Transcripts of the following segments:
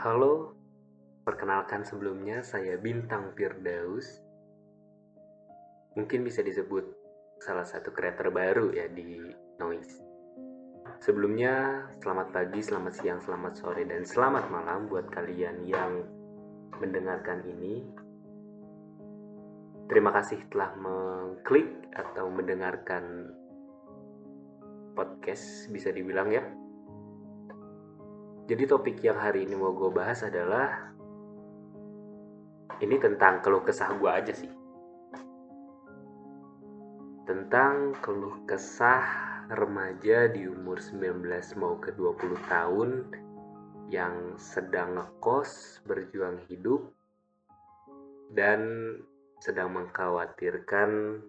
Halo, perkenalkan sebelumnya saya Bintang Firdaus. Mungkin bisa disebut salah satu kreator baru ya di Noise. Sebelumnya, selamat pagi, selamat siang, selamat sore, dan selamat malam buat kalian yang mendengarkan ini. Terima kasih telah mengklik atau mendengarkan podcast bisa dibilang ya. Jadi topik yang hari ini mau gue bahas adalah ini tentang keluh kesah gue aja sih. Tentang keluh kesah remaja di umur 19 mau ke 20 tahun yang sedang ngekos, berjuang hidup, dan sedang mengkhawatirkan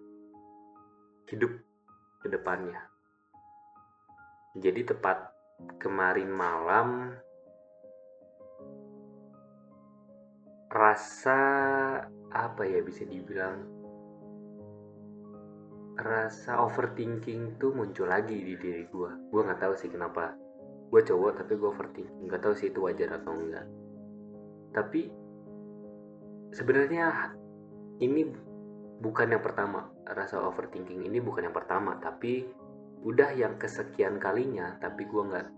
hidup ke depannya. Jadi tepat kemarin malam rasa apa ya bisa dibilang? Rasa overthinking tuh muncul lagi di diri gue gue nggak tahu sih kenapa gue cowok tapi gue overthinking. Nggak tahu sih itu wajar atau enggak. Tapi sebenarnya ini bukan yang pertama. Rasa overthinking ini bukan yang pertama tapi udah yang kesekian kalinya tapi gue nggak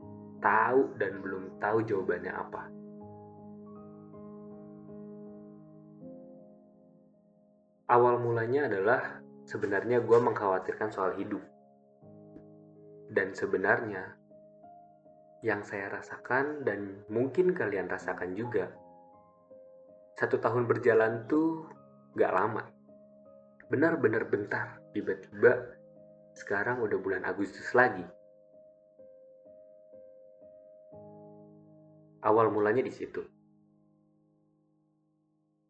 tahu dan belum tahu jawabannya apa. Awal mulanya adalah sebenarnya gue mengkhawatirkan soal hidup. Dan sebenarnya yang saya rasakan dan mungkin kalian rasakan juga satu tahun berjalan tuh gak lama. Benar-benar bentar tiba-tiba sekarang udah bulan Agustus lagi. Awal mulanya di situ.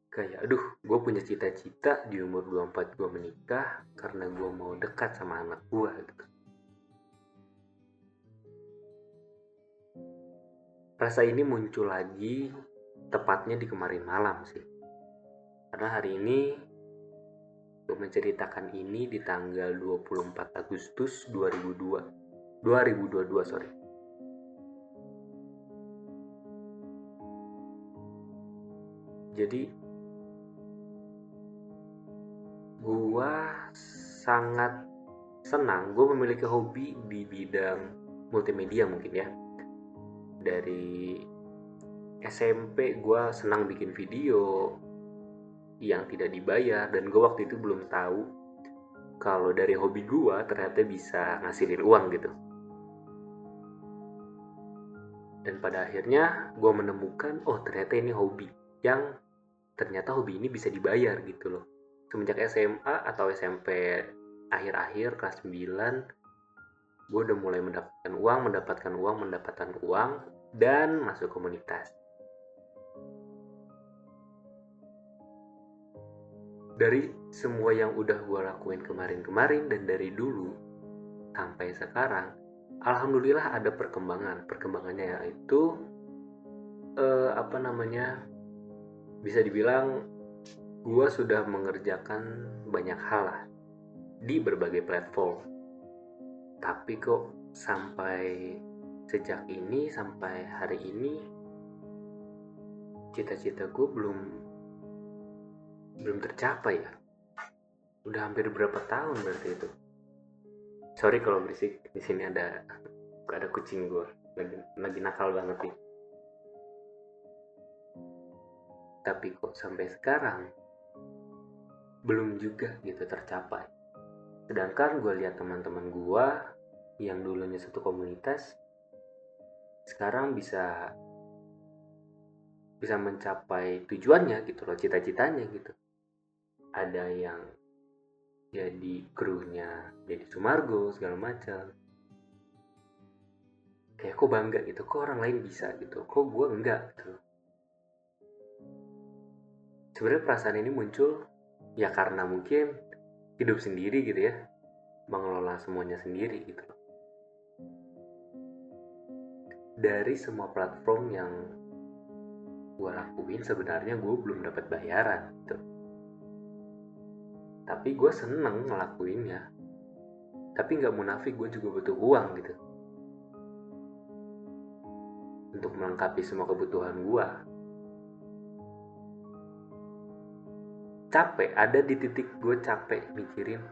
Kayak, aduh, gue punya cita-cita di umur 24 gue menikah karena gue mau dekat sama anak gue gitu. Rasa ini muncul lagi tepatnya di kemarin malam sih. Karena hari ini menceritakan ini di tanggal 24 Agustus 2002. 2022, sorry. Jadi gua sangat senang gue memiliki hobi di bidang multimedia mungkin ya dari SMP gue senang bikin video yang tidak dibayar dan gue waktu itu belum tahu kalau dari hobi gue ternyata bisa ngasilin uang gitu. Dan pada akhirnya gue menemukan oh ternyata ini hobi yang ternyata hobi ini bisa dibayar gitu loh. Semenjak SMA atau SMP akhir-akhir kelas 9 gue udah mulai mendapatkan uang mendapatkan uang mendapatkan uang dan masuk komunitas dari semua yang udah gue lakuin kemarin-kemarin dan dari dulu sampai sekarang alhamdulillah ada perkembangan. Perkembangannya yaitu eh, apa namanya bisa dibilang gue sudah mengerjakan banyak hal lah di berbagai platform. Tapi kok sampai sejak ini sampai hari ini cita-cita gue belum belum tercapai ya? Udah hampir berapa tahun berarti itu? Sorry kalau berisik di sini ada ada kucing gue lagi lagi nakal banget nih. Tapi kok sampai sekarang belum juga gitu tercapai. Sedangkan gue lihat teman-teman gue yang dulunya satu komunitas sekarang bisa bisa mencapai tujuannya gitu loh cita-citanya gitu ada yang jadi krunya jadi Sumargo segala macam. Kayak kok bangga gitu kok orang lain bisa gitu kok gue enggak gitu. Sebenarnya perasaan ini muncul ya karena mungkin hidup sendiri gitu ya mengelola semuanya sendiri gitu dari semua platform yang gue lakuin sebenarnya gue belum dapat bayaran gitu tapi gue seneng ngelakuinnya. Tapi nggak munafik gue juga butuh uang gitu. Untuk melengkapi semua kebutuhan gue capek ada di titik gue capek mikirin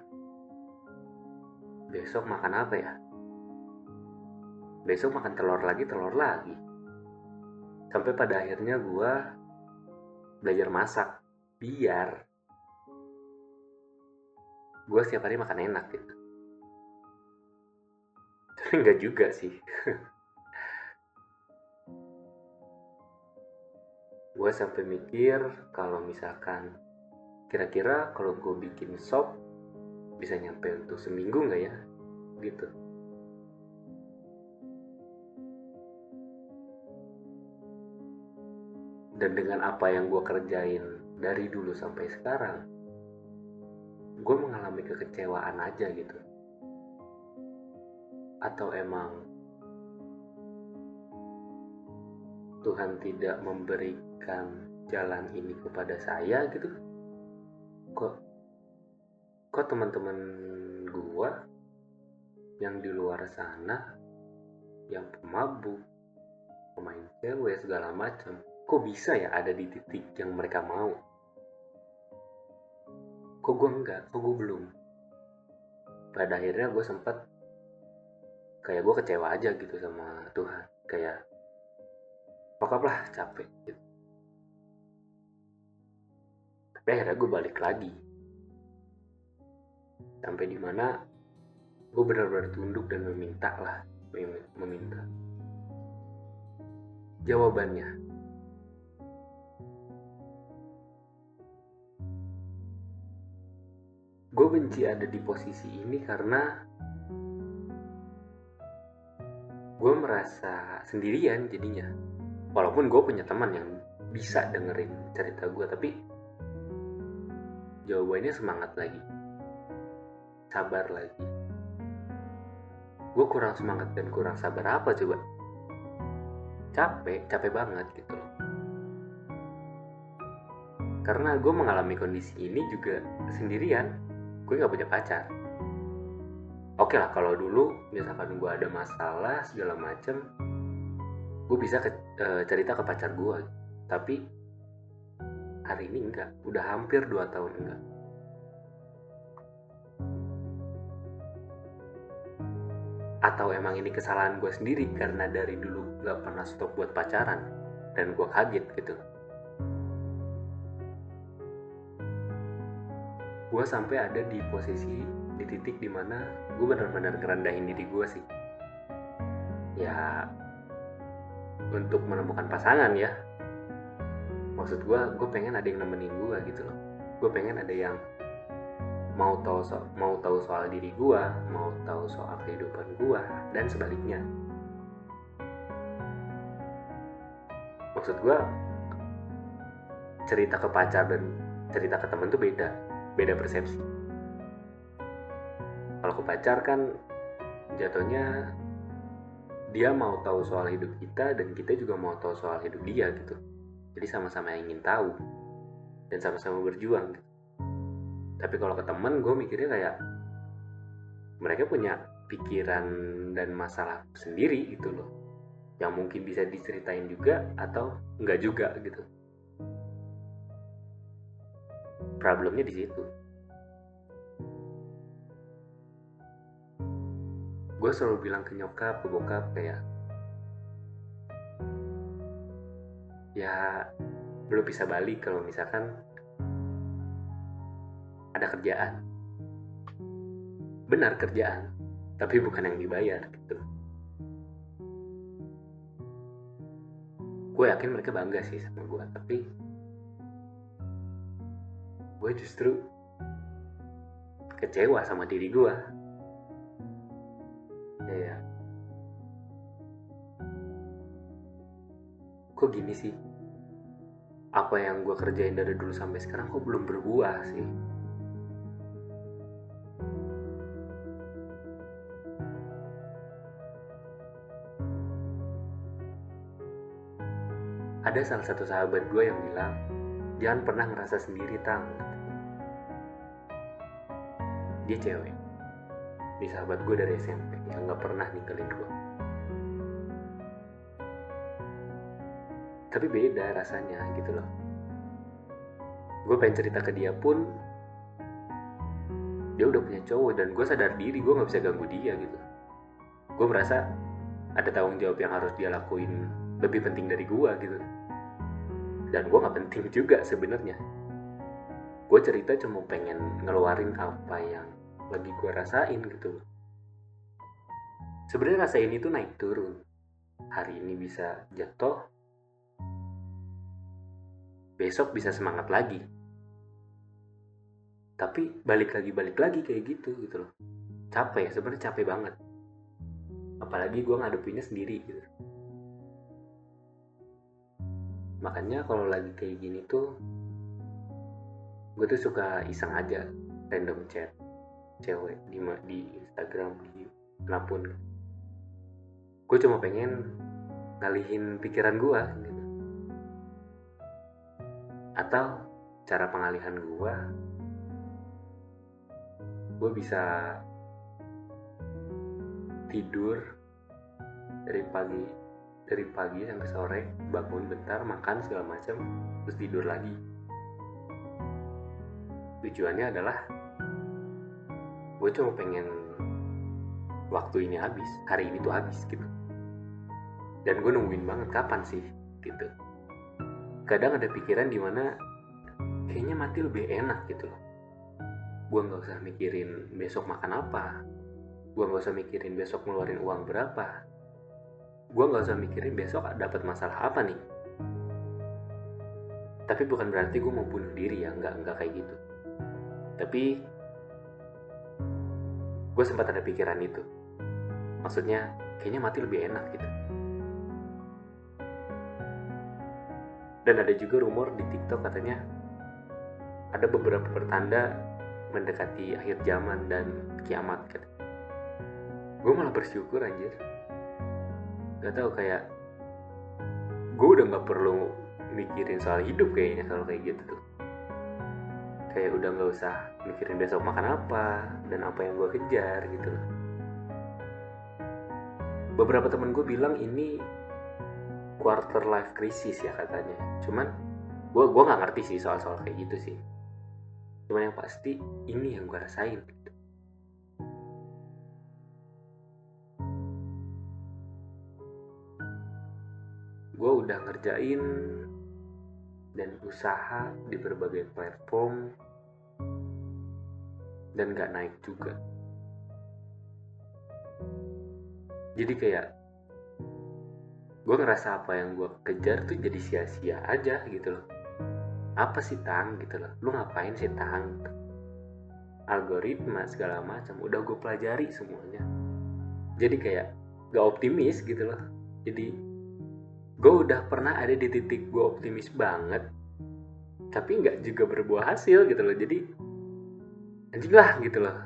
besok makan apa ya? Besok makan telur lagi telur lagi. Sampai pada akhirnya gue belajar masak biar gue setiap hari makan enak gitu tapi enggak juga sih. Gue sampai mikir kalau misalkan kira-kira kalau gue bikin sop bisa nyampe untuk seminggu nggak ya? Gitu. Dan dengan apa yang gue kerjain dari dulu sampai sekarang mengalami kekecewaan aja gitu. Atau emang Tuhan tidak memberikan jalan ini kepada saya gitu? Kok kok teman-teman gue yang di luar sana yang pemabuk pemain cewek segala macam kok bisa ya ada di titik yang mereka mau kok gue enggak? Kok gue belum? Pada akhirnya gue sempat kayak gue kecewa aja gitu sama Tuhan. Kayak pokok lah capek. Gitu tapi akhirnya gue balik lagi. Sampai di mana gue benar-benar tunduk dan meminta lah meminta. Jawabannya benci ada di posisi ini karena gue merasa sendirian jadinya. Walaupun gue punya teman yang bisa dengerin cerita gue tapi jawabannya semangat lagi. Sabar lagi. Gue kurang semangat dan kurang sabar apa coba? Capek capek banget gitu loh. Karena gue mengalami kondisi ini juga sendirian gue gak punya pacar. Oke lah kalau dulu misalkan gue ada masalah segala macem gue bisa ke, e, cerita ke pacar gue tapi hari ini enggak. Udah hampir 2 tahun enggak. Atau emang ini kesalahan gue sendiri karena dari dulu gak pernah stop buat pacaran dan gue kaget gitu gue sampai ada di posisi di titik di mana gue benar-benar ngerendahin diri gue sih. Ya untuk menemukan pasangan ya. Maksud gue gue pengen ada yang nemenin gue gitu loh. Gue pengen ada yang mau tahu so mau tahu soal diri gue mau tahu soal kehidupan gue dan sebaliknya. Maksud gue cerita ke pacar dan cerita ke temen tuh beda beda persepsi. Kalau ke pacar kan jatuhnya dia mau tahu soal hidup kita dan kita juga mau tahu soal hidup dia gitu. Jadi sama-sama ingin tahu dan sama-sama berjuang gitu. tapi kalau ke temen gue mikirnya kayak mereka punya pikiran dan masalah sendiri gitu loh. Yang mungkin bisa diceritain juga atau enggak juga gitu problemnya di situ. Gue selalu bilang ke nyokap ke bokap kayak ya belum bisa balik kalau misalkan ada kerjaan. Benar kerjaan tapi bukan yang dibayar gitu. Gue yakin mereka bangga sih sama gue tapi gue justru kecewa sama diri gue ya kok gini sih? Apa yang gue kerjain dari dulu sampai sekarang kok belum berbuah sih? Ada salah satu sahabat gue yang bilang jangan pernah ngerasa sendiri tang dia cewek. Di sahabat gue dari SMP yang gak pernah ninggalin gue tapi beda rasanya gitu loh. Gue pengen cerita ke dia pun dia udah punya cowok dan gue sadar diri gue nggak bisa ganggu dia gitu. Gue merasa ada tanggung jawab yang harus dia lakuin lebih penting dari gue gitu. Dan gue nggak penting juga sebenarnya gue cerita cuma pengen ngeluarin apa yang lagi gue rasain gitu. Sebenarnya rasa ini tuh naik turun. Hari ini bisa jatuh. Besok bisa semangat lagi. Tapi balik lagi balik lagi kayak gitu gitu loh. Capek sebenarnya capek banget. Apalagi gue ngadepinnya sendiri gitu. Makanya kalau lagi kayak gini tuh gue tuh suka iseng aja random chat cewek di di Instagram di mana pun gue cuma pengen ngalihin pikiran gue gitu. Atau cara pengalihan gue gue bisa tidur dari pagi dari pagi sampai sore bangun bentar makan segala macam terus tidur lagi tujuannya adalah gue cuma pengen waktu ini habis hari ini tuh habis gitu. Dan gue nungguin banget kapan sih gitu. Kadang ada pikiran di mana kayaknya mati lebih enak gitu loh. Gue nggak usah mikirin besok makan apa gue nggak usah mikirin besok ngeluarin uang berapa gue nggak usah mikirin besok dapat masalah apa nih. Tapi bukan berarti gue mau bunuh diri ya nggak nggak kayak gitu tapi gue sempat ada pikiran itu. Maksudnya kayaknya mati lebih enak gitu. Dan ada juga rumor di TikTok katanya ada beberapa pertanda mendekati akhir zaman dan kiamat kan gue malah bersyukur anjir. Gak tau kayak gue udah nggak perlu mikirin soal hidup kayaknya kalau kayak gitu tuh kayak udah nggak usah mikirin besok makan apa dan apa yang gue kejar gitu beberapa temen gue bilang ini quarter life crisis ya katanya. Cuman gue gue nggak ngerti sih soal soal kayak gitu sih. Cuman yang pasti ini yang gue rasain gitu. gue udah ngerjain dan usaha di berbagai platform dan gak naik juga. Jadi kayak gue ngerasa apa yang gue kejar tuh jadi sia-sia aja gitu loh. Apa sih tang gitu loh? Lu ngapain sih tang? Algoritma segala macam udah gue pelajari semuanya. Jadi kayak gak optimis gitu loh. Jadi gue udah pernah ada di titik gue optimis banget tapi nggak juga berbuah hasil gitu loh. Jadi anjing lah gitu loh.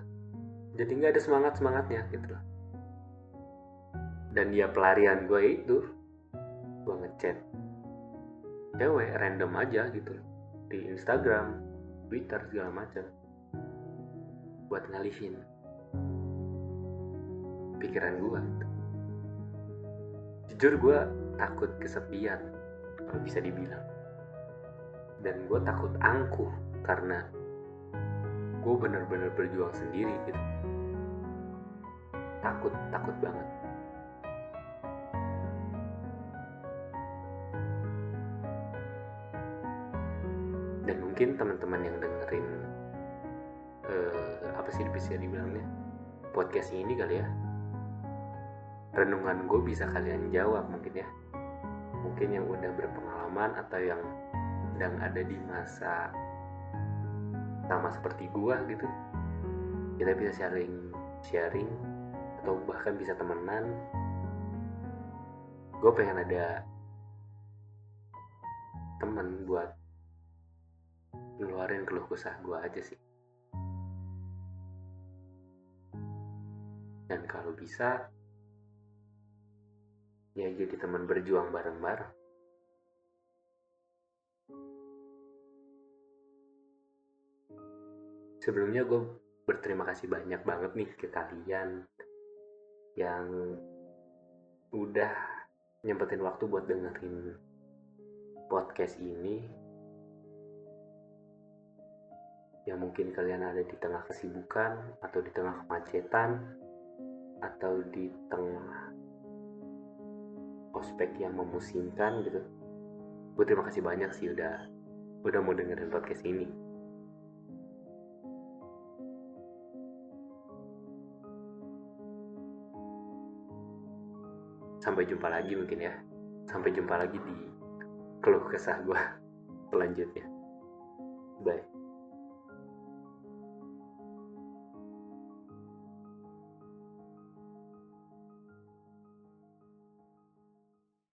Jadi nggak ada semangat semangatnya gitu loh. Dan dia pelarian gue itu gue ngechat cewek random aja gitu loh. Di Instagram Twitter segala macam. Buat ngalihin pikiran gue gitu. jujur gue takut kesepian kalau bisa dibilang. Dan gue takut angkuh karena gue bener-bener berjuang sendiri gitu. Takut takut banget. Dan mungkin teman-teman yang dengerin uh, apa sih bisa dibilangnya? Podcast ini kali ya. Renungan gue bisa kalian jawab mungkin ya mungkin yang udah berpengalaman atau yang sedang ada di masa sama seperti gue gitu. Kita bisa sharing sharing atau bahkan bisa temenan. Gue pengen ada temen buat ngeluarin keluh kesah gue aja sih. Dan kalau bisa ya jadi teman berjuang bareng-bareng. Sebelumnya gue berterima kasih banyak banget nih ke kalian yang udah nyempetin waktu buat dengerin podcast ini. Yang mungkin kalian ada di tengah kesibukan atau di tengah kemacetan atau di tengah ospek yang memusingkan gitu. Gue terima kasih banyak sih udah udah mau dengerin podcast ini. Sampai jumpa lagi mungkin ya. Sampai jumpa lagi di keluh kesah gue selanjutnya. Bye